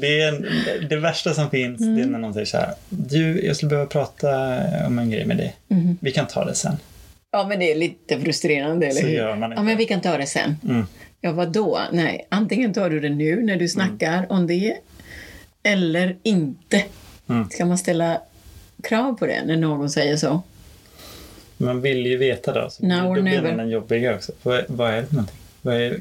Det, är det värsta som finns det är när någon säger så här. Du, jag skulle behöva prata om en grej med dig. Vi kan ta det sen. Ja, men det är lite frustrerande, eller Så hur? gör man inte. Ja, men vi kan ta det sen. Mm. Ja, vad då? Nej, antingen tar du det nu när du snackar om det, eller inte. Mm. Ska man ställa krav på det när någon säger så? Man vill ju veta då. Så Now då blir never. den jobbiga också. Vad, vad är det för någonting?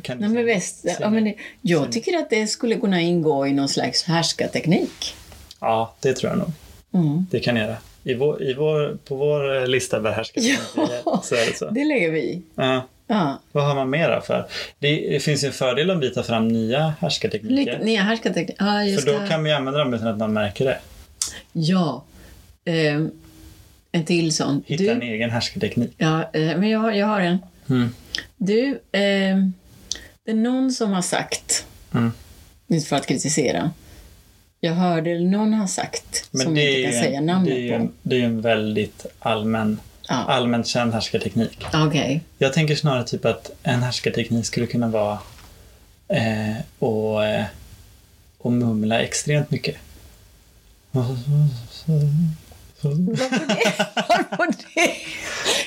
Kan Nej, men väst, ja, men jag tycker att det skulle kunna ingå i någon slags härskarteknik. Ja, det tror jag nog. Mm. Det kan göra. I vår, i vår, på vår eh, lista över härskartekniker Ja. så är det så. Det lägger vi. Ja. Ja. Vad har man mer för? Det, det finns ju en fördel om vi tar fram nya härskartekniker. Lite, nya härskarteknik. Ja, just För då det. kan vi använda dem utan att någon märker det. Ja. Ehm, en till sån. Hitta Du, en egen härskarteknik. ja, eh, men jag, jag har en. Mm. Du, ehm, det är någon som har sagt, Mm. inte för att kritisera, jag hörde någon har sagt, Men som det jag är, inte kan säga en, det, namnet är ju på. en, det är en väldigt allmän, Ja. allmänt känd härskarteknik. Okej. Jag tänker snarare typ att en härskarteknik skulle kunna vara eh, och, eh, och mumla extremt mycket. Varför det? Varför det?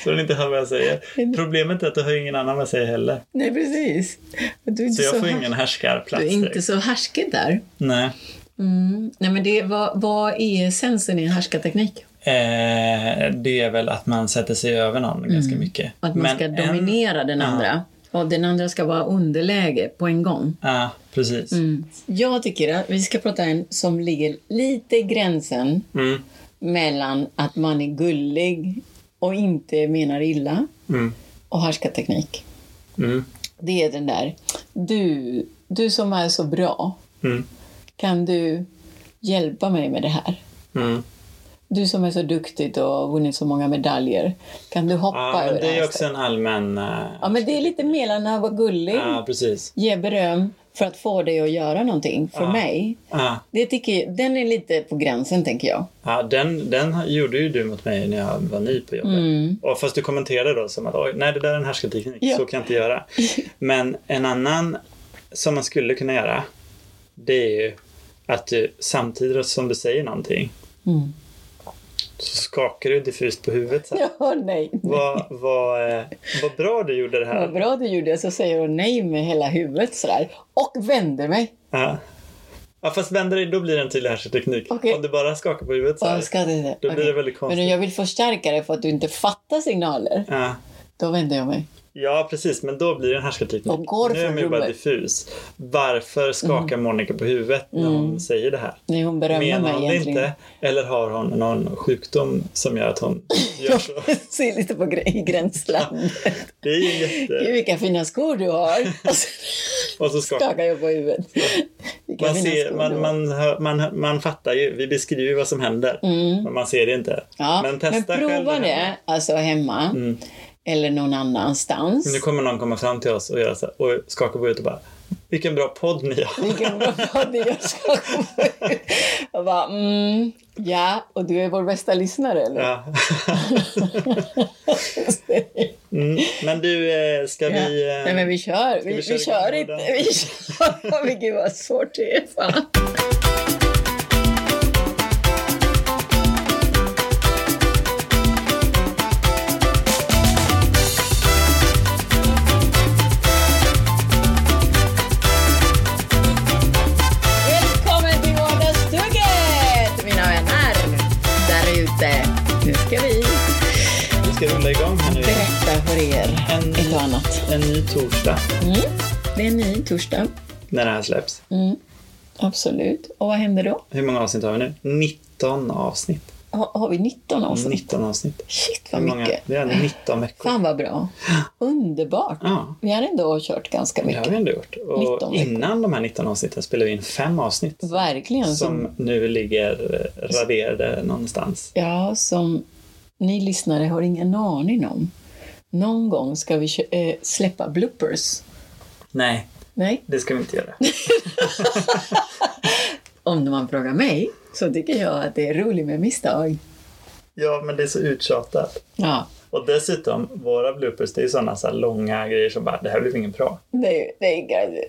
Så den inte hör vad jag säger. Problemet är att du hör ingen annan vad jag säger heller. Nej, precis. Så jag så, får ingen härskarplats. du är inte så härskig där. Nej. Mm. Nej, men det, vad, vad är essensen i en härskarteknik? Eh, det är väl att man sätter sig över någon ganska mycket. Mm. Att man Men ska en- dominera den Ja. andra. Och den andra ska vara underläge på en gång. Ja, precis. Mm. Jag tycker att vi ska prata en som ligger lite i gränsen Mm. Mellan att man är gullig och inte menar illa Mm. och härskarteknik. Mm. Det är den där, du, du som är så bra, Mm. kan du hjälpa mig med det här? Mm. Du som är så duktig och har vunnit så många medaljer, kan du hoppa Ja, över det är här ju också en allmän... eh, Ja, men det är lite mellan att vara gullig, Ja, precis. ge beröm för att få dig att göra någonting för Ja. mig. Ja, Det tycker jag, den är lite på gränsen, tänker jag. ja den, den gjorde ju du mot mig när jag var ny på jobbet. Mm. Och fast du kommenterade då som att Oj, nej det där är en härskarteknik, Ja. så kan jag inte göra. Men en annan som man skulle kunna göra, det är ju att du samtidigt som du säger någonting Mm. Så skakar du diffust på huvudet så här. Ja, nej. Vad, vad, eh, vad bra du gjorde det Vad här. bra du gjorde, så säger hon nej med hela huvudet sådär. Och vänder mig. Ja. ja, fast vänder dig, då blir det en tydlig härskarteknik. Okej. Om du bara skakar på huvudet så här. Ska det, Då blir Okej. det väldigt konstigt. Men jag vill förstärka det för att du inte fattar signaler. Ja. Då vänder jag mig. Ja, precis. Men då blir det en härskarteknik. Nu är man ju bara diffus. Varför skakar Monica på huvudet när hon säger det här? Nej, hon berömmer Menar mig hon det egentligen. inte? Eller har hon någon sjukdom som gör att hon gör så? ser lite på gr- i gränslandet. Det är ju Gud, jätte... vilka fina skor du har. Och så Och så skakar skakar jag på huvudet. Vilka man, ser, man, man, hör, man, man fattar ju, vi beskriver vad som händer. Men man ser det inte. Ja, men men, testa själv prova hemma. det, alltså hemma. Eller någon annanstans. Nu kommer någon komma fram till oss och, göra så här, och skaka på huvudet och bara Vilken bra podd ni har. Vilken bra podd jag på huvudet. Och bara, mm, ja, och du är vår bästa lyssnare eller? Ja. mm. Men du, eh, ska Ja. vi... eh, Nej men vi kör. Vi, vi vi, köra kör inte. Vi kör. Gud vad svårt det är. Fan. Ett och annat. En ny torsdag Mm. Det är en ny torsdag. när det här släpps. Mm. Absolut. Och vad händer då? Hur många avsnitt har vi nu? 19 avsnitt. Har, har vi 19 avsnitt? 19 avsnitt. Shit vad mycket. Det är 19 veckor. Fan vad bra. Underbart. Ja, Vi har ändå kört ganska det har mycket. vi ändå gjort. 19 Och innan de här 19 avsnitten spelade vi in fem avsnitt. Verkligen. Som, Som nu ligger eh, raderade någonstans. ja, som ni lyssnare har ingen aning om. Någon gång ska vi eh, släppa bloopers. Nej, Nej, det ska vi inte göra. om man frågar mig så tycker jag att det är roligt med misstag. Ja, men det är så uttjatat. Ja, Och dessutom, våra bloopers, det är sådana så långa grejer som bara, det här blev ingen bra. det, är,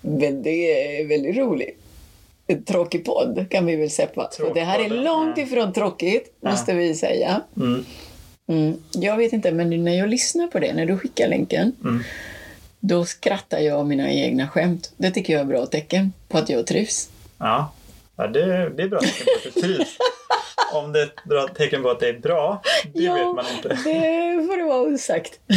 men det är väldigt roligt. tråkig podd kan vi väl. Och det här är långt ja. ifrån tråkigt, måste vi säga. Mm. Mm. Jag vet inte, men när jag lyssnar på det, när du skickar länken, Mm. då skrattar jag av mina egna skämt. Det tycker jag är bra tecken på att jag trivs. Ja, ja det, det är bra tecken på att du trivs. Om det är ett bra tecken på att det är bra, det ja, vet man inte. det får det vara osagt.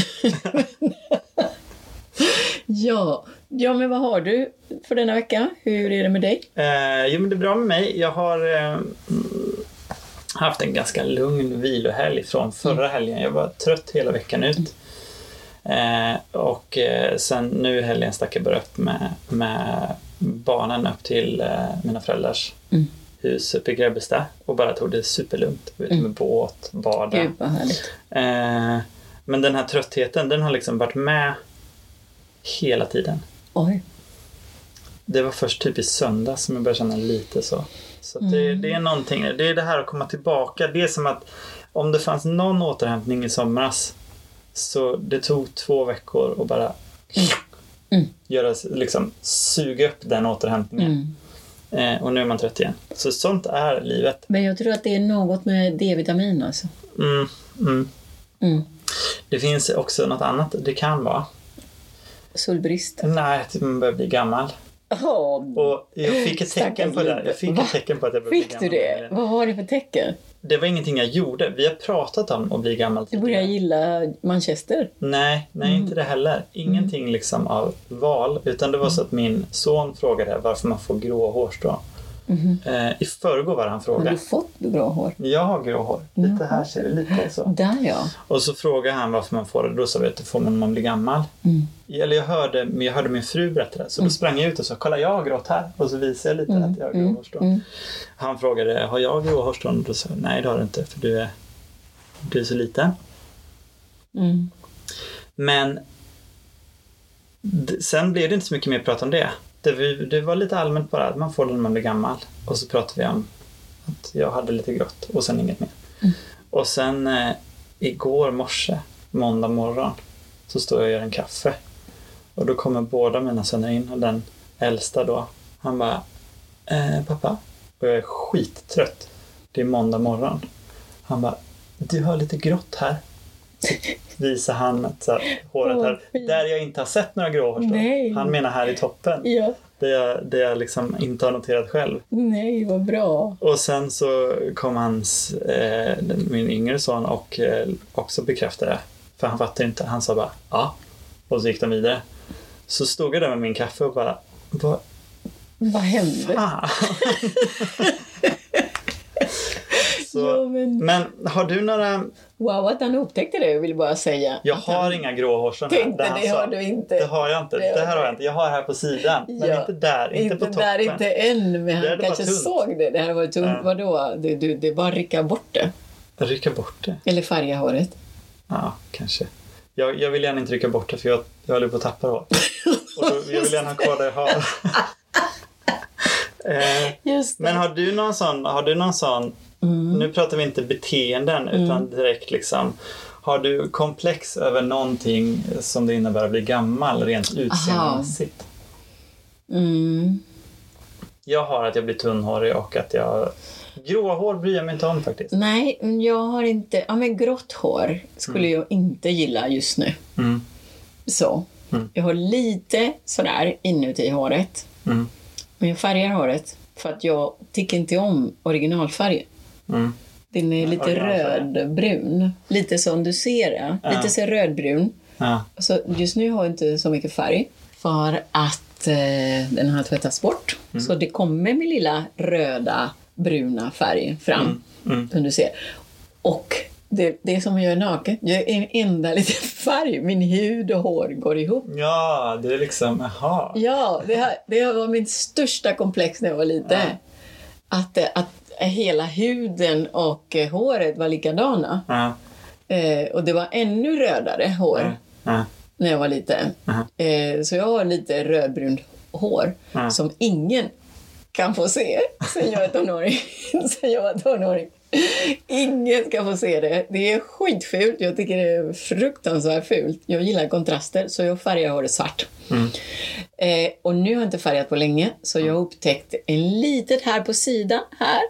ja. ja, men vad har du för denna vecka? Hur är det med dig? Eh, jo, men det är bra med mig. Jag har eh, haft en ganska lugn vilohelg från förra helgen. Jag var trött hela veckan ut. Eh, och eh, sen nu i helgen stack jag bara upp med, med barnen upp till eh, mina föräldrars Mm. hus uppe i Grebbestad och bara tog det superlugnt. Ute med båt, bada. Gud vad härligt. Eh, men den här tröttheten, den har liksom varit med hela tiden. Oj. Det var först typ i söndag som jag började känna lite så. Så att det, det är någonting, det är det här att komma tillbaka. Det är som att om det fanns någon återhämtning i somras så det tog två veckor att bara Mm. göra, liksom suga upp den återhämtningen. Mm. Eh, och nu är man trött igen. Så sånt är livet. Men jag tror att det är något med D-vitamin alltså. Mm, mm. Mm. Det finns också något annat det kan vara. Solbrist. Nej, att man börjar bli gammal. Oh, Och jag fick ett tecken på det. Liv. Jag fick Va? ett tecken på att jag började Fick bli du gammal. det? Vad var det för tecken? Det var ingenting jag gjorde. Vi har pratat om att bli gammal Du börjar gilla Manchester? Nej, nej inte det heller. Ingenting liksom av val. Utan det var så att min son frågade varför man får grå hårstrån. Eh, I förrgår var han Har frågade. du fått bra hår? Jag har grå hår. Lite här ser det lite så. Där ja. Och så frågade han varför man får det. Då sa vi att det får man när man blir gammal. Mm. Eller jag hörde, men jag hörde min fru berätta det. Så då sprang jag ut och sa kolla jag har grått här. Och så visade jag lite att jag har grå hårstrån. Mm. Han frågade har jag grå hårstrån? Och då sa jag nej det har du inte för du är, du är så liten. Mm. Men sen blev det inte så mycket mer prat om det. Det, det var lite allmänt bara att man får det när man blir gammal. Och så pratade vi om att jag hade lite grått och sen inget mer. Och sen eh, igår morse, måndag morgon, så står jag och gör en kaffe. Och då kommer båda mina söner in och den äldsta då, han bara eh, Pappa, och jag är skittrött. Det är måndag morgon. Han bara Du har lite grått här. Visar han att så här, håret här, fint. där jag inte har sett några grå hårstrån. Nej. Han menar här i toppen. Ja. Det jag, det jag liksom inte har noterat själv. Nej, vad bra. Och sen så kom hans, eh, min yngre son och eh, också bekräftade det. För han fattade inte. Han sa bara ja. Och så gick de vidare. Så stod jag där med min kaffe och bara vad Vad hände? så, Ja, men... men har du några, Wow, att han upptäckte det vill bara säga. jag har han inga grå hårstrån här. tänkte, han det sa. har du inte. Det har jag inte. Det Det, här har jag inte. Jag har här på sidan. Men Ja. inte där. Inte, på toppen. där, inte än. Men Det han kanske såg det. Det här var tunt. Ja. Vadå? Du, du, det är bara att rycka bort det. Rycker bort det. Eller färga håret. Ja, kanske. Jag, jag vill gärna inte rycka bort det för jag, jag håller på att tappa hår. Och då, jag vill gärna ha kvar det jag har. eh, det. men har du någon sån, har du någon sån Mm. nu pratar vi inte beteenden utan direkt liksom har du komplex över någonting som det innebär att bli gammal rent utseendemässigt? Mm. Jag har att jag blir tunnhårig och att jag... Gråa hår bryr jag mig inte om faktiskt. Nej, jag har inte... Ja, men grått hår skulle jag inte gilla just nu. Mm. Så. Mm. Jag har lite sådär inuti håret. Mm. Men jag färgar håret för att jag tycker inte om originalfärg. Mm. Den är lite originalfärg. rödbrun. Lite som du ser det. Ja. Lite så rödbrun. Ja. Så just nu har jag inte så mycket färg. För att eh, den har tvättats bort. Mm. Så det kommer min lilla röda, bruna färg fram. Mm. Som du ser. Och det, det är som att jag är naken. Jag är en enda liten färg. Min hud och hår går ihop. ja, det är liksom, jaha. Ja, det, här, det var min största komplex när jag var liten. Att, eh, att hela huden och eh, håret var likadana. Ja. Eh, och det var ännu rödare hår Ja. när jag var liten. Eh, så jag har lite rödbrunt hår som ingen kan få se sen jag är tonåring. sen jag var tonåring. Ingen ska få se det. Det är skitfult. Jag tycker det är fruktansvärt fult. Jag gillar kontraster så jag färgar håret svart. Mm. Eh, och nu har jag inte färgat på länge, så jag har upptäckt en litet här på sidan, här,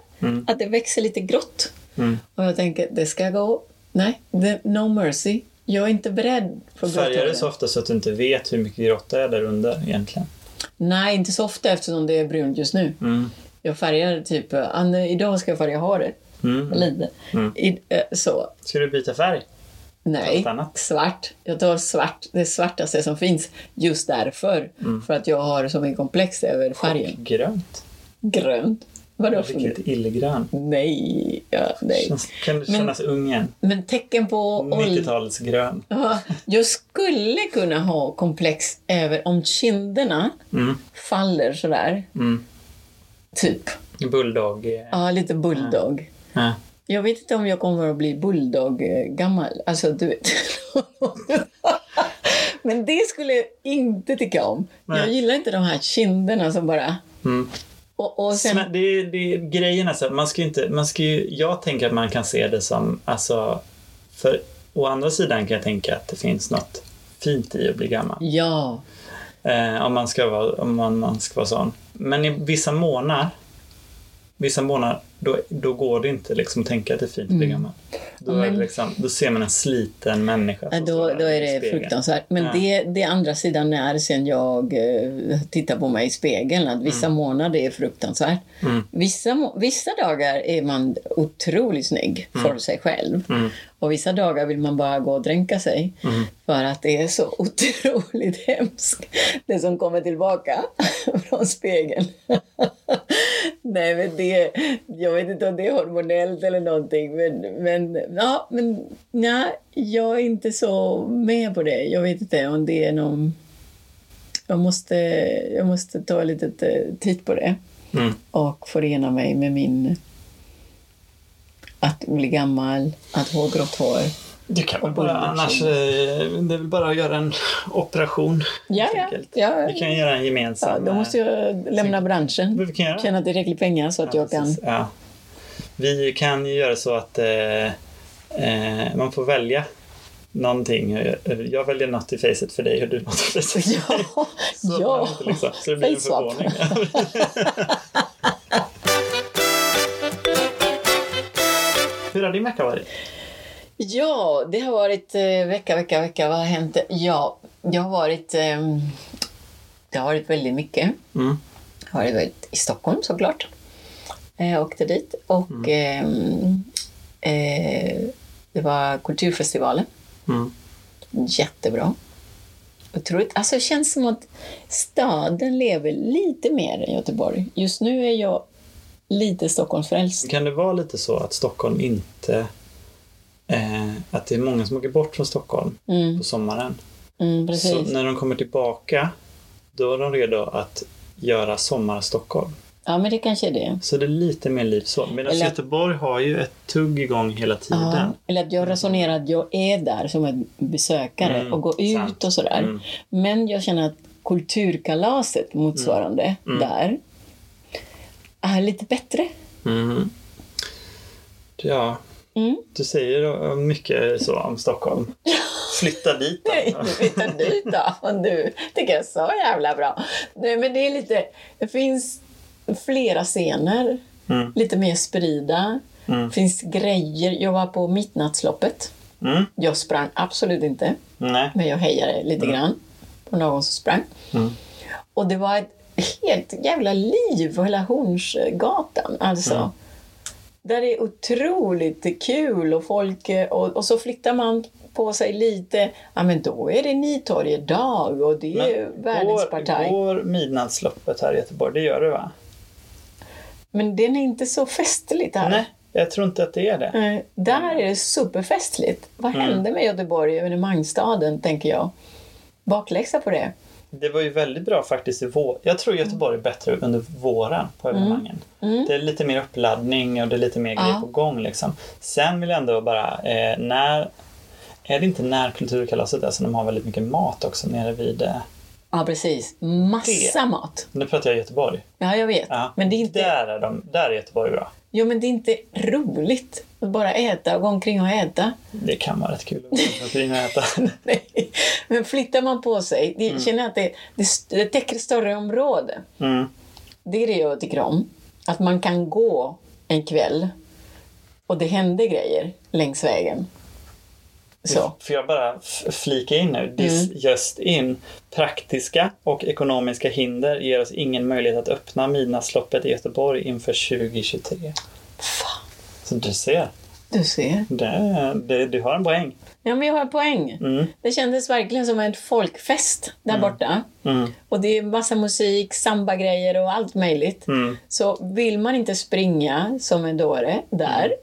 att det växer lite grått. Mm. Och jag tänker, det ska gå. Nej, det, no mercy. Jag är inte beredd på Färgar du gråtthåren. så ofta så att du inte vet hur mycket grått det är där under egentligen? Nej, inte så ofta eftersom det är brunt just nu. Mm. Jag färgar typ, idag ska jag färga håret. Mm. Lite. I, eh, så. Ska du byta färg? Nej, svart. Jag tar svart, det svartaste som finns. Just därför. Mm. För att jag har som en komplex över färgen. Grönt? Grönt. Vadå för Riktigt illgrön. Nej, ja, nej. Känns, kan Men- kännas ung igen? Men tecken på ålder... 90-talsgrön. Ja, jag skulle kunna ha komplex över om kinderna Mm. faller sådär. Mm. Typ. Bulldog. eh, Ja, lite bulldog. Ja. Jag vet inte om jag kommer att bli bulldog-gammal. Alltså, du vet. Men det skulle jag inte tycka om. Nej. Jag gillar inte de här kinderna som bara... Mm. Och, och sen... Men det, är- det, är grejen är så att man ska ju inte, man ska ju, jag tänker att man kan se det som, alltså, för å andra sidan kan jag tänka att det finns något fint i att bli gammal. Ja. Eh, om man ska vara, om man, man ska vara sån. Men i vissa månader, vissa månader, då, då går det inte liksom tänka att det är fint att bli gammal. Då, det Men- liksom, då ser man en sliten människa Ja, Då, då är det fruktansvärt. Men Ja. det, det andra sidan är sen jag eh, tittar på mig i spegeln att vissa månader är fruktansvärt. Mm. Vissa, vissa dagar är man otroligt snygg för sig själv. Mm. Och vissa dagar vill man bara gå och dränka sig. Mm. För att det är så otroligt hemskt. Det som kommer tillbaka från spegeln. Nej, men det, jag vet inte om det är hormonellt eller någonting. Men, men, ja, men nej, jag är inte så med på det. Jag vet inte om det är någon... Jag måste, jag måste ta en liten titt på det Mm. och förena mig med min... Att bli gammal, att ha grått hår. Du kan väl bara, annars, eh, det är väl bara att göra en operation. Ja, ja. ja. Vi kan göra en gemensam. ja då måste jag lämna branschen. eh, Vi kan göra Tjäna tillräckligt pengar så att Ja, jag kan... Ja. Vi kan ju göra så att eh, eh, man får välja någonting. Jag väljer något i facet för dig och du något i facet för mig. Ja, Så, ja. liksom, så det blir en förvåning. Hur har din vecka varit? Ja, det har varit eh, vecka, vecka, vecka. Vad har hänt? Ja, jag har varit... Eh, det har varit väldigt mycket. Mm. Jag har varit i Stockholm såklart. Eh, Jag åkte dit och ehm, eh, det var Kulturfestivalen. Mm. Jättebra. Otroligt. Alltså det känns som att staden lever lite mer än Göteborg. Just nu är jag lite Stockholmsfrälst. Kan det vara lite så att Stockholm inte... Eh, att det är många som åker bort från Stockholm Mm, på sommaren. mm. Så när de kommer tillbaka, då är de redo att göra sommar Stockholm. Ja, men det kanske är det. Så det är lite mer liv så. Medan Eller- Göteborg har ju ett tugg igång hela tiden. Ja, eller att jag resonerar att jag är där som en besökare Mm, och går ut sant. och sådär. Mm. Men jag känner att kulturkalaset motsvarande Mm. där är lite bättre. Mhm. Ja, Mm. du säger mycket så om Stockholm. Flytta dit då. Inte dit då. Du tycker jag är så jävla bra. Nej, men det är lite... Det finns flera scener, Mm. lite mer spridda. Mm. finns grejer. Jag var på Midnattsloppet. Mm. Jag sprang absolut inte, Nej. men jag hejade lite grann på någon som sprang. Mm. Och det var ett helt jävla liv på hela Hornsgatan. Alltså. Där det är otroligt kul och folk... Och, och så flyttar man på sig lite. Ja, men då är det Nytorgedag och det är Världenspartaj. går, går midnattsloppet här i Göteborg? Det gör det va? Men den är inte så festligt här. Nej, jag tror inte att det är det. Eh, Där är det superfestligt. Vad Mm. hände med Göteborg, evenemangsstaden, tänker jag. Bakläxa på det. Det var ju väldigt bra faktiskt i vår. Jag tror Göteborg är bättre under våren på evenemangen. Det är lite mer uppladdning och det är lite mer grejer på gång liksom. Sen vill jag ändå bara, eh, när... Är det inte när kulturkalaset är som de har väldigt mycket mat också nere vid... Eh, Ja, precis. Massa Det. mat. Nu pratar jag Göteborg. Ja, jag vet. Ja. Men det är inte... Där är, de, där är Göteborg bra. Jo, men det är inte roligt att bara äta och gå omkring och äta. Det kan vara rätt kul att gå omkring och äta. Nej. Men flyttar man på sig, det, Mm. känner jag att det, det, det täcker ett större område. Mm. Det är det jag tycker om. Att man kan gå en kväll och det händer grejer längs vägen. Så. Får jag bara flika in nu? This Mm. just in. Praktiska och ekonomiska hinder ger oss ingen möjlighet att öppna Midnattsloppet i Göteborg inför 2023. Fan, Så du ser, du ser. det, det, du har en poäng. Ja, men jag har en poäng. Mm. Det kändes verkligen som en folkfest där borta. Mm. Och det är massa musik, samba-grejer och allt möjligt. Mm. Så vill man inte springa som en dåre där,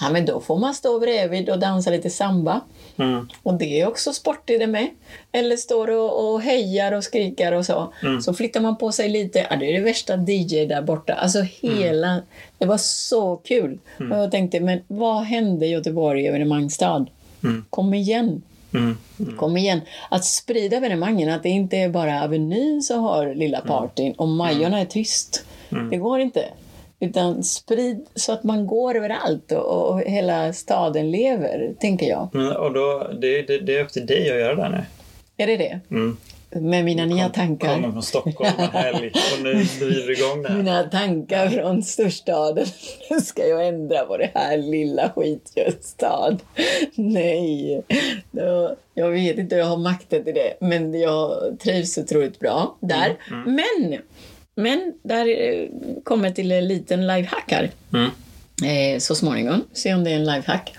ja, men då får man stå bredvid och dansa lite samba. Mm. Och det är också sport i det med. Eller står och, och hejar och skriker och så. Mm. Så flyttar man på sig lite. Ja, det är det värsta DJ där borta. Alltså hela... Det var så kul. Mm. Och jag tänkte, men vad hände i Göteborg evenemangsstad? Mm. Kom igen. Mm. Kom igen. Att sprida evenemangen, att det inte är bara Avenyn som har lilla partyn och Majorna är tyst. Det går inte. Utan sprid så att man går överallt och, och hela staden lever, tänker jag. Mm. Och då, det, det, det är upp till dig att göra det nu. Är det det? Mm. Med mina nya tankar. Kommer från Stockholm en helg och nu driver vi igång det här. Mina tankar från storstaden. Nu ska jag ändra på det här lilla skitstad. Nej. Jag vet inte, jag har makten till det. Men jag trivs otroligt bra där. Men, men där eh, kommer till en liten lifehack här. Mm. Eh, så småningom. Se om det är en lifehack.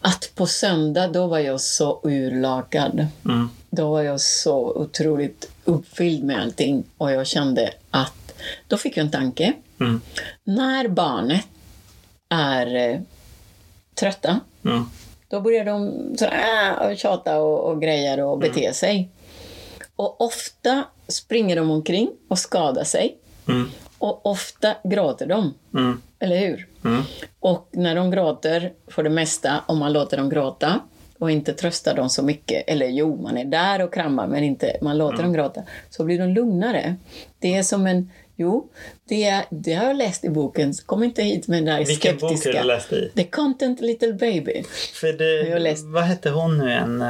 Att på söndag, då var jag så urlakad. Mm. Då var jag så otroligt uppfylld med allting och jag kände att då fick jag en tanke. Mm. När barnet är eh, trötta, Mm. då börjar de sådär, äh, och tjata och, och grejer och bete sig. Och ofta springer de omkring och skadar sig. Mm. Och ofta gråter de, Mm. eller hur? Mm. Och när de gråter, för det mesta, om man låter dem gråta och inte tröstar dem så mycket, eller jo, man är där och kramar men inte, man låter dem gråta, så blir de lugnare. Det är som en, jo, det, det har jag läst i boken, kom inte hit med den där Vilken bok skeptiska. har du läst i? The Content Little Baby. För det, Jag läst- Vad hette hon nu igen?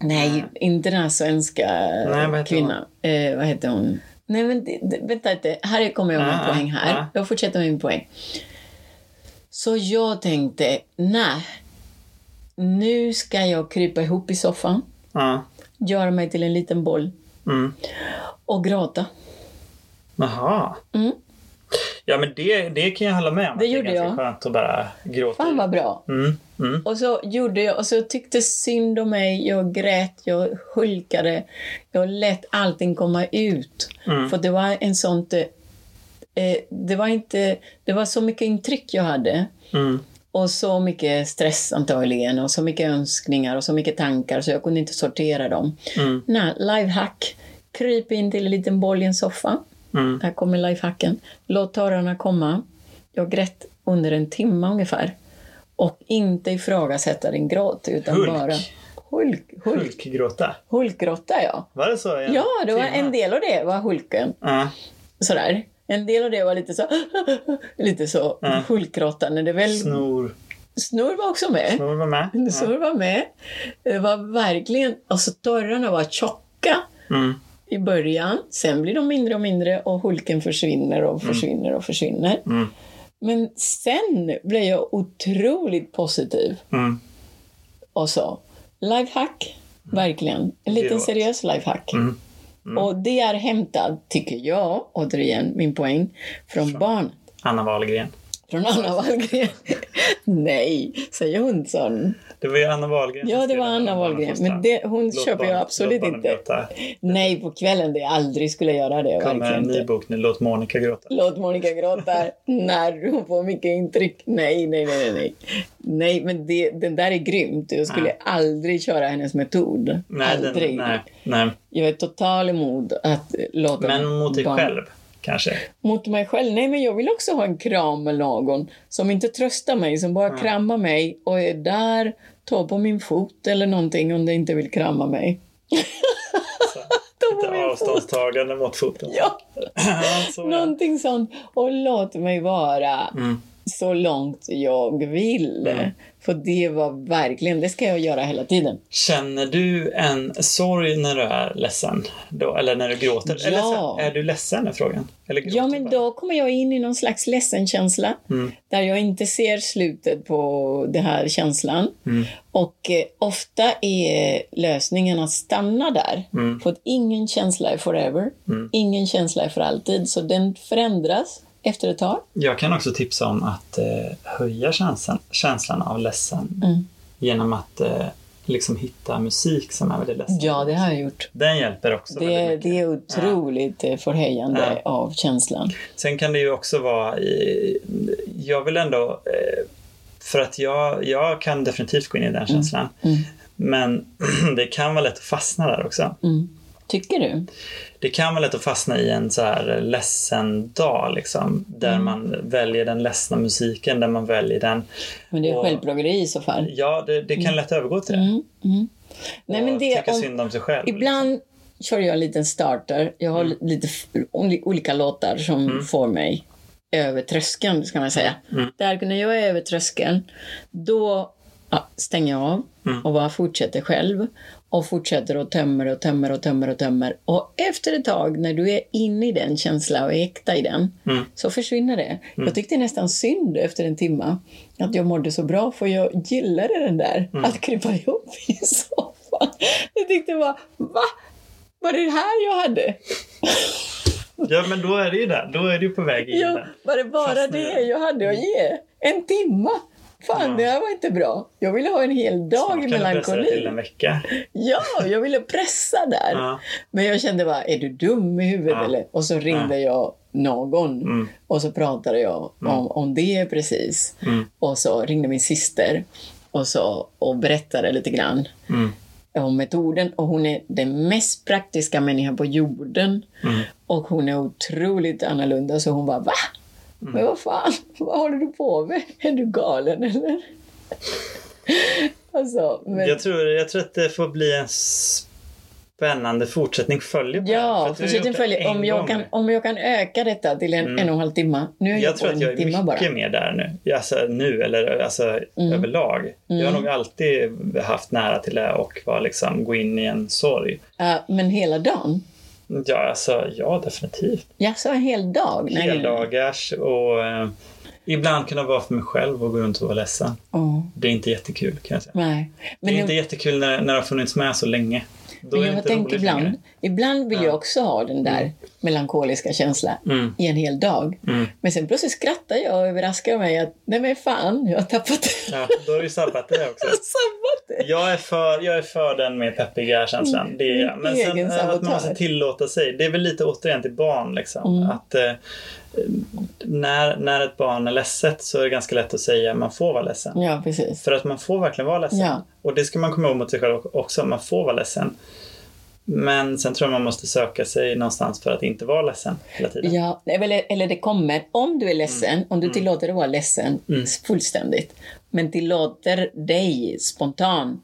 Eh, Nej, inte den här svenska Nej, vad heter kvinnan. Eh, vad heter hon? Nej, men det, vänta lite. Här kommer jag med en Ah, poäng här. ah. Jag fortsätter med min poäng. Så jag tänkte, nej. Nu ska jag krypa ihop i soffan, Ja. göra mig till en liten boll Mm. och gråta. Jaha. Mm. Ja, men det, det kan jag hålla med om. Det att gjorde det är ganska jag. skönt att bara gråta. Fan vad bra. Mm. Mm. Och så gjorde jag, och så tyckte synd om mig, jag grät, jag hulkade, jag lät allting komma ut. Mm. För det var en sånt... eh, Eh, det var inte... Det var så mycket intryck jag hade. Mm. Och så mycket stress antagligen och så mycket önskningar och så mycket tankar så jag kunde inte sortera dem. Mm. Nej, lifehack. Kryp in till en liten boll i en soffa. Mm. Här kommer lifehacken. Låt tårarna komma. Jag grät under en timme ungefär. Och inte ifrågasätta din gråt utan Hulk. bara... Hulk. Hulk. Hulkgråta. Hulkgrotta, ja. Var det så? Ja, det var en del av det var Hulken. Ja. Sådär. En del av det var lite så... lite så Ja. Hulkgrotta. När det väl... Snor. Snurr var också med. Snor var med. Ja. Snurr var med. Det var verkligen... Alltså tårarna var tjocka Mm. I början. Sen blir de mindre och mindre och Hulken försvinner och försvinner och försvinner. Mm. Men sen blev jag otroligt positiv Mm. och sa lifehack, verkligen. En liten seriös lifehack. Mm. Och det är hämtat, tycker jag, återigen min poäng, från barn. Anna Wahlgren. Från Anna Wahlgren. Nej, säger hon sån? Det var ju Anna Wahlgren Ja, det var den Anna Wahlgren. Men det, hon Låt köper jag barn- absolut låt barnen inte. gråta. Nej, på kvällen. Det jag aldrig skulle göra det. kommer en ny bok nu, Låt Monica gråta. Låt Monica gråta när hon får mycket intryck. Nej, nej, nej, nej. Nej, nej men det, den där är grymt. Jag skulle aldrig köra hennes metod. Nej, den, aldrig. nej, nej. Jag är total emot att låta Men mot dig barn- själv, kanske? Mot mig själv? Nej, men jag vill också ha en kram med någon som inte tröstar mig, som bara kramar mig och är där, tar på min fot eller någonting om de inte vill krama mig. Så. Då lite fot. avståndstagande mot foten. Ja, Ja, så, ja. någonting sånt. Och låt mig vara Mm. Så långt jag vill. Mm. För det var verkligen, det ska jag göra hela tiden. Känner du en sorg när du är ledsen? Då, eller när du gråter? Ja. Eller är du ledsen är frågan? Eller Ja, men bara? då kommer jag in i någon slags ledsenkänsla. Mm. Där jag inte ser slutet på den här känslan. Mm. Och eh, ofta är lösningen att stanna där. Mm. För att ingen känsla är forever. Mm. Ingen känsla är för alltid. Så den förändras efter ett tag. Jag kan också tipsa om att eh, höja känslan, känslan av ledsen Mm. genom att eh, liksom hitta musik som är väldigt ledsen. Ja, det har jag gjort. Den hjälper också Det, det är otroligt ja. förhöjande Ja. av känslan. Sen kan det ju också vara i, Jag vill ändå eh, För att jag, jag kan definitivt gå in i den känslan. Mm. Men det kan vara lätt att fastna där också. Mm. Tycker du? Det kan vara lätt att fastna i en så här ledsen dag liksom. Där Mm. man väljer den ledsna musiken, där man väljer den. Men det är Och- självplågeri i så fall. Ja, det, det kan lätt övergå till det. Mm. Mm. Nej, men det, tycka om, synd om sig själv. ibland kör jag en liten starter. Jag har lite f- oli- olika låtar som får mig över tröskeln, ska man säga. Mm. Där, när jag är över tröskeln, då ja, stänger jag av Mm. och bara fortsätter själv. Och fortsätter och tömmer och tömmer och tömmer och tömmer. Och efter ett tag, när du är inne i den känslan och är äkta i den, Mm. så försvinner det. Jag tyckte nästan synd efter en timme att jag mådde så bra, för jag gillade den där, Mm. att krypa ihop i soffan. Jag tyckte bara, va? Var det det här jag hade? Ja, men då är det ju där. Då är du på väg in Ja, där. var det bara Fastnar det jag. jag hade att ge? En timma? Fan, Ja. det här var inte bra. Jag ville ha en hel dag Snart i kan du pressa det till melankoli. en vecka. Ja, jag ville pressa där. Ja. Men jag kände bara, är du dum i huvudet Ja. eller? Och så ringde jag någon Mm. och så pratade jag om, om det precis. Mm. Och så ringde min syster och, så, och berättade lite grann Mm. om metoden. Och hon är den mest praktiska människan på jorden. Mm. Och hon är otroligt annorlunda. Så hon bara, va? Mm. Men vad fan, vad håller du på med? Är du galen eller? alltså, men... Jag, tror, jag tror att det får bli en spännande fortsättning följer på för Ja, fortsättning följer. Om jag, kan, om jag kan öka detta till en, Mm. en och en halv timme. Nu är jag, Jag på tror att jag är mycket bara. mer där nu. Alltså nu, eller alltså överlag. Jag har Mm. nog alltid haft nära till det och var liksom gå in i en sorg. Ja, men hela dagen? Ja, alltså ja, definitivt. Ja, så en hel dag? Nej. Heldagars och eh, ibland kunna vara för mig själv och gå runt och vara ledsen. Åh, Det är inte jättekul kan jag säga. nej. Det Men, är nu- inte jättekul när, när det har funnits med så länge. Då men det jag har tänkt ibland, längre. ibland vill Ja. jag också ha den där melankoliska känslan Mm, i en hel dag. mm. Men sen plötsligt skrattar jag och överraskar mig att nej men fan, jag har tappat det. Ja, då har du sabbat det också. Sabbat det. Jag är, för, jag är för den mer peppiga känslan. Det är jag. Men sen Egen eh, att man måste tillåta sig. Det är väl lite återigen till barn. Liksom. Mm. Att, eh, när, när ett barn är ledset så är det ganska lätt att säga man får vara ledsen. Ja, precis. För att man får verkligen vara ledsen. Ja. Och det ska man komma ihåg mot sig själv också. Man får vara ledsen. Men sen tror jag man måste söka sig någonstans för att inte vara ledsen hela tiden. Ja, eller, eller det kommer, om du är ledsen, om du tillåter dig att vara ledsen Mm. fullständigt, men tillåter dig spontant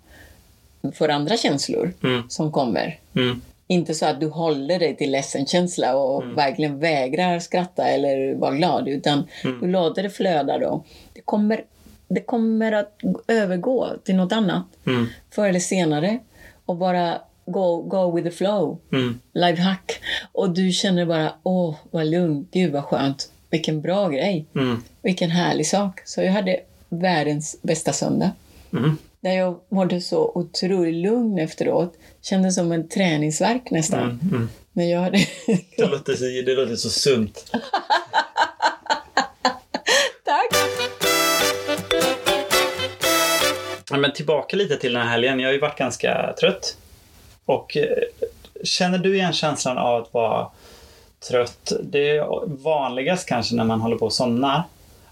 för andra känslor Mm. som kommer. Mm. Inte så att du håller dig till ledsenkänsla och Mm. verkligen vägrar skratta eller vara glad, utan Mm. du låter det flöda då. Det kommer, det kommer att övergå till något annat Mm. förr eller senare och bara go, go with the flow. Mm. Lifehack. Och du känner bara, åh, vad lugnt, gud vad skönt, vilken bra grej, Mm. vilken härlig sak. Så jag hade världens bästa söndag. Mm. Där jag mådde så otroligt lugn efteråt. Kändes som en träningsverk nästan. Mm. Mm. När jag hade... Det, låter så, det låter så sunt. Tack! Ja, men tillbaka lite till den här helgen. Jag har ju varit ganska trött. Och eh, känner du igen känslan av att vara trött? Det är vanligast kanske när man håller på och somnar.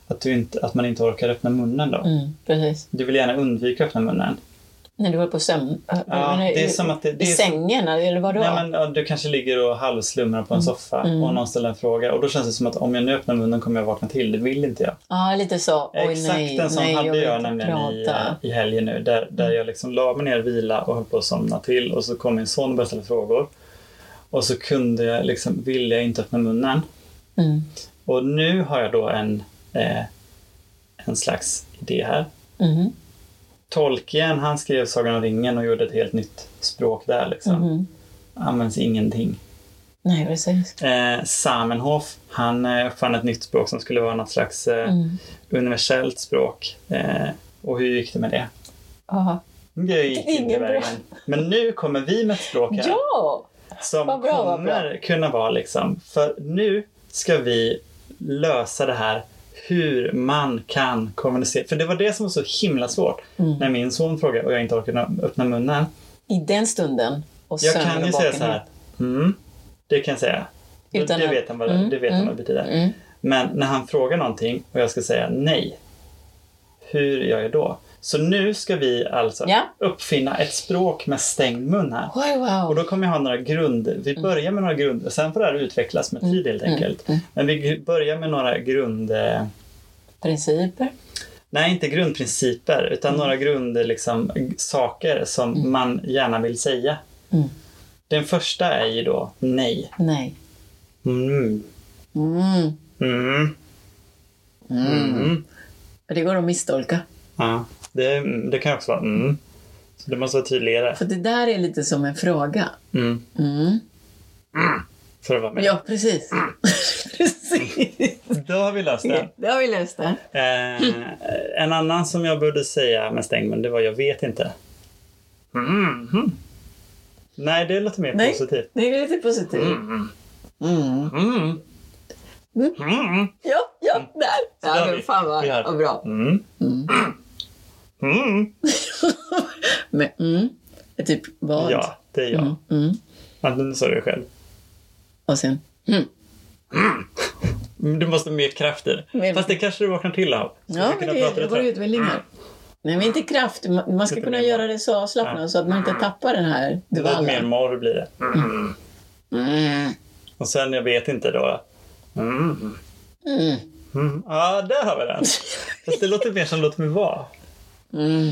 Att, du inte, att man inte orkar öppna munnen då. Mm, precis. Du vill gärna undvika att öppna munnen. När du var på sömn... Ja, det är som att det- det I är- sängen, eller vadå? Nej, men, ja, du kanske ligger och halvslumrar på en soffa Mm. och någon ställer en fråga. Och då känns det som att om jag nu öppnar munnen kommer jag vakna till. Det vill inte jag. Ja, lite så. Oj, Exakt nej, en sån nej, hade jag jag, nämligen i, prata. i helgen nu. Där, där jag liksom la mig ner och vila och höll på att somna till. Och så kom min son och började ställa frågor. Och så kunde jag liksom, ville jag inte öppna munnen. Mm. Och nu har jag då en, eh, en slags idé här. Mm. Tolkien, han skrev Sagan om ringen och gjorde ett helt nytt språk där liksom. Mm. Används ingenting. Nej, precis. Eh, Samenhof, han eh, uppfann ett nytt språk som skulle vara något slags eh, Mm. universellt språk. Eh, och hur gick det med det? Ja. Det gick inte vägen. Men nu kommer vi med ett språk här. ja! som bra, kommer kunna vara liksom. För nu ska vi lösa det här hur man kan kommunicera. För det var det som var så himla svårt Mm. när min son frågade och jag inte orkade öppna munnen. I den stunden. Och Jag kan ju säga så här. Mm, det kan jag säga. Utan det vet han vad, Mm, det, vet han mm, vad det betyder. Mm. Men när han frågar någonting och jag ska säga nej. Hur gör jag då? Så nu ska vi alltså Ja. uppfinna ett språk med stängd mun här. Oj, wow. Och då kommer jag ha några grund... Vi börjar med några grunder. Sen får det här utvecklas med tid helt enkelt. mm. Men vi börjar med några grund... eh, Principer. Nej, inte grundprinciper, utan Mm. några grund, liksom, saker som man gärna vill säga. Mm. Den första är ju då nej. Nej. Mm. Mm. Mm. Mm. Det går att misstolka. Ja, det, det kan också vara mm. Så det måste vara tydligare. För det där är lite som en fråga. Mm. Mm. För att vara med. Ja, precis. precis. Då har vi löst det. Det har vi löst det. Eh, en annan som jag borde säga med stängd mun, det var jag vet inte. Mhm. Nej, det låter mer Nej. positivt. Det är lite positivt. Mm. Mm. Mm. Mm. Ja, ja, där. Ja, men fan vad, vad bra. Mm. Mm. Mm. Men mm, är typ vad? Ja, det är jag. Mm, mm. Ja, nu sa du det själv. Och sen mm. Mm, Du måste ha mer kraft i det. Fast det kanske du vaknar till av. Ja, men det, det går här. utvecklingar. Nej, men inte kraft. Man ska kunna göra det så avslappnat så att man inte tappar den här Det lite mer morr blir det. Mm. Och sen, jag vet inte då. Mm. Mm. Mm. Ja, där har vi den. Fast det låter mer som låt mig vara. Mm.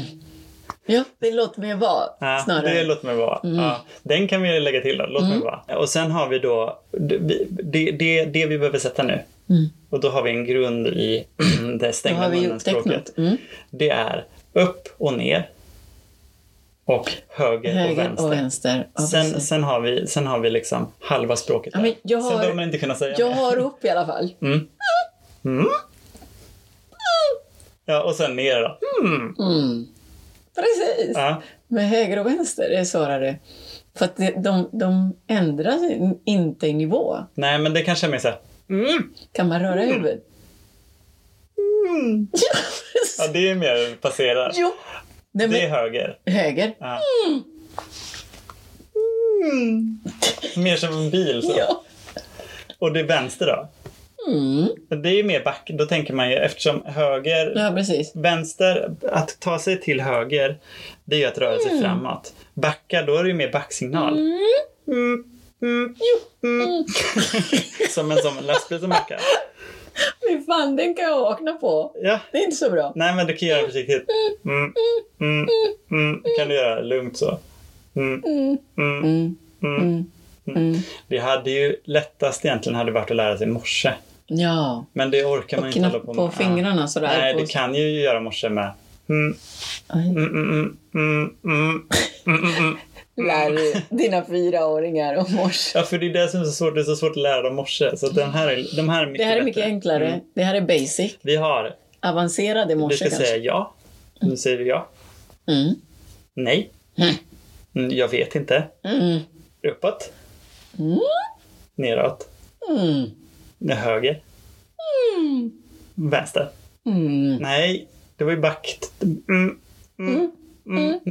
Ja, det låter mer vara Ja, snarare. Mm. det låt mig vara. Ja, den kan vi lägga till då. Låt mig vara. Och sen har vi då det, det, det, vi behöver sätta nu. Mm. Och då har vi en grund i det stängda munnen-språket. Mm. Det är upp och ner. Och höger, och Höger vänster. och vänster. Ja, sen, sen, har vi, sen har vi liksom halva språket där. jag Sen har- behöver man inte kunna säga Jag mer. har upp i alla fall. Mm. Mm. Ja, och sen ner då. Mm. Mm. Precis. Ja. Med höger och vänster är svårare. För att det, de, de ändras inte i nivå. Nej, men det kanske är mer såhär. Mm. Kan man röra huvudet? Mm. Ja, det är mer passerat. jo. Nej, Det är men, höger. höger. Ja. Mm. Mer som en bil. Så. Ja. Och det är vänster då? Mm. Det är mer back. Då tänker man ju eftersom höger, Ja, vänster, att ta sig till höger, det är ju att röra sig framåt. Backa, då är det ju mer backsignal. Mm. Mm. Mm. som en sån lastbil som backar. Fy fan, den kan jag vakna på. Ja. Det är inte så bra. Nej, men du kan göra det försiktigt. Mm. Mm. Mm. kan du göra lugnt så. Mm. Mm. Mm. Mm. Mm. Mm. Mm. Det hade ju lättast egentligen hade varit att lära sig morse. Ja. Men det orkar man Och inte hålla på på med. fingrarna sådär. Nej, på- det kan ju göra morse med. Mm, mm, mm. Lär du dina fyraåringar om morse. Ja, för det är det som är så svårt. Det är så svårt att lära dem morse. Så den här är, de här är mycket Det här är mycket bättre. enklare. Det här är basic. Vi har, Avancerade du morse ska kanske. säga ja. Nu säger vi ja. Mm. Nej. Jag vet inte. Uppåt. Neråt. Mm. Höger. Mm. Vänster. Mm. Nej, det var ju back. Mm. Mm. Mm.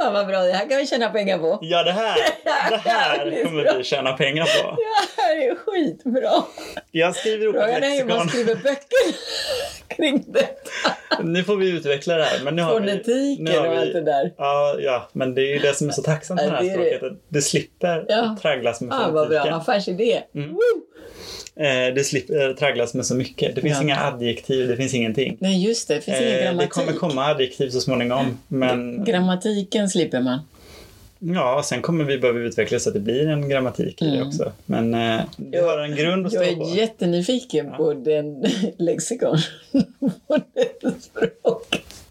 Fan vad bra, det här kan vi tjäna pengar på. Ja, det här, det här kommer vi tjäna pengar på. Det här är skitbra. Jag skriver ihop Frågan är hur man skriver böcker kring det. Nu får vi utveckla det här. Men nu har vi, Fonetiken nu har och vi- allt det där. Ja, ja, men det är ju det som är så tacksamt med det Ja, här det är det. språket. att Du slipper Ja. tragglas med Ah, vad bra, fonetiken. affärsidé. Mm. Eh, du slipper tragglas med så mycket. Det finns Ja. inga adjektiv, det finns ingenting. Nej, just det. Det finns ingen Eh, det grammatik. kommer komma adjektiv så småningom. Men Grammatiken slipper man. Ja, sen kommer vi behöva utveckla så att det blir en grammatik i det Mm. också. Men eh, Jag- har en grund att Jag stå på. är jättenyfiken på den lexikon. på det.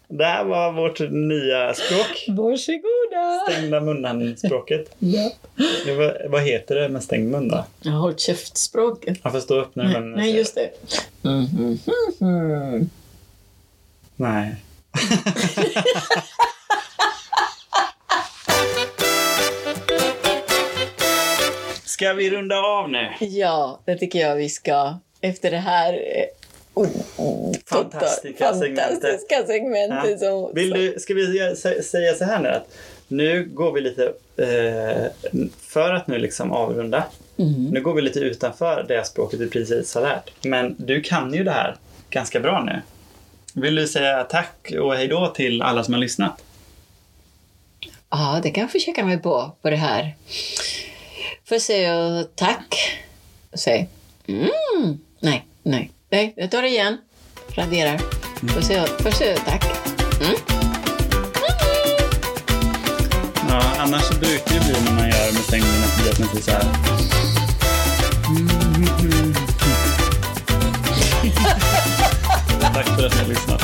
Det här var vårt nya språk. Varsågoda! Stängda munnen-språket. Ja. Ja, vad, heter det med stängd mun då? Jag har käftspråket. Får stå upp när Nej, munnen nej, just det. Mhm, mhm. Nej. Ska vi runda av nu? Ja, det tycker jag vi ska. Efter det här oh, oh, Fantastiska fantastiska segmentet. Som, Vill du, ska vi säga så här nu att nu går vi lite, eh, för att nu liksom avrunda, Mhm. nu går vi lite utanför det språket vi precis har lärt. Men du kan ju det här ganska bra nu. Vill du säga tack och hejdå till alla som har lyssnat? Ja, det kan jag försöka mig på, på det här. Får jag säga tack. Säg... mm. Nej, nej, nej. Jag tar det igen. Raderar. Får jag, säga säger jag tack. Mm. Ja, annars brukar det bli när man gör med tänderna att det blir så här. Tack för att ni har lyssnat.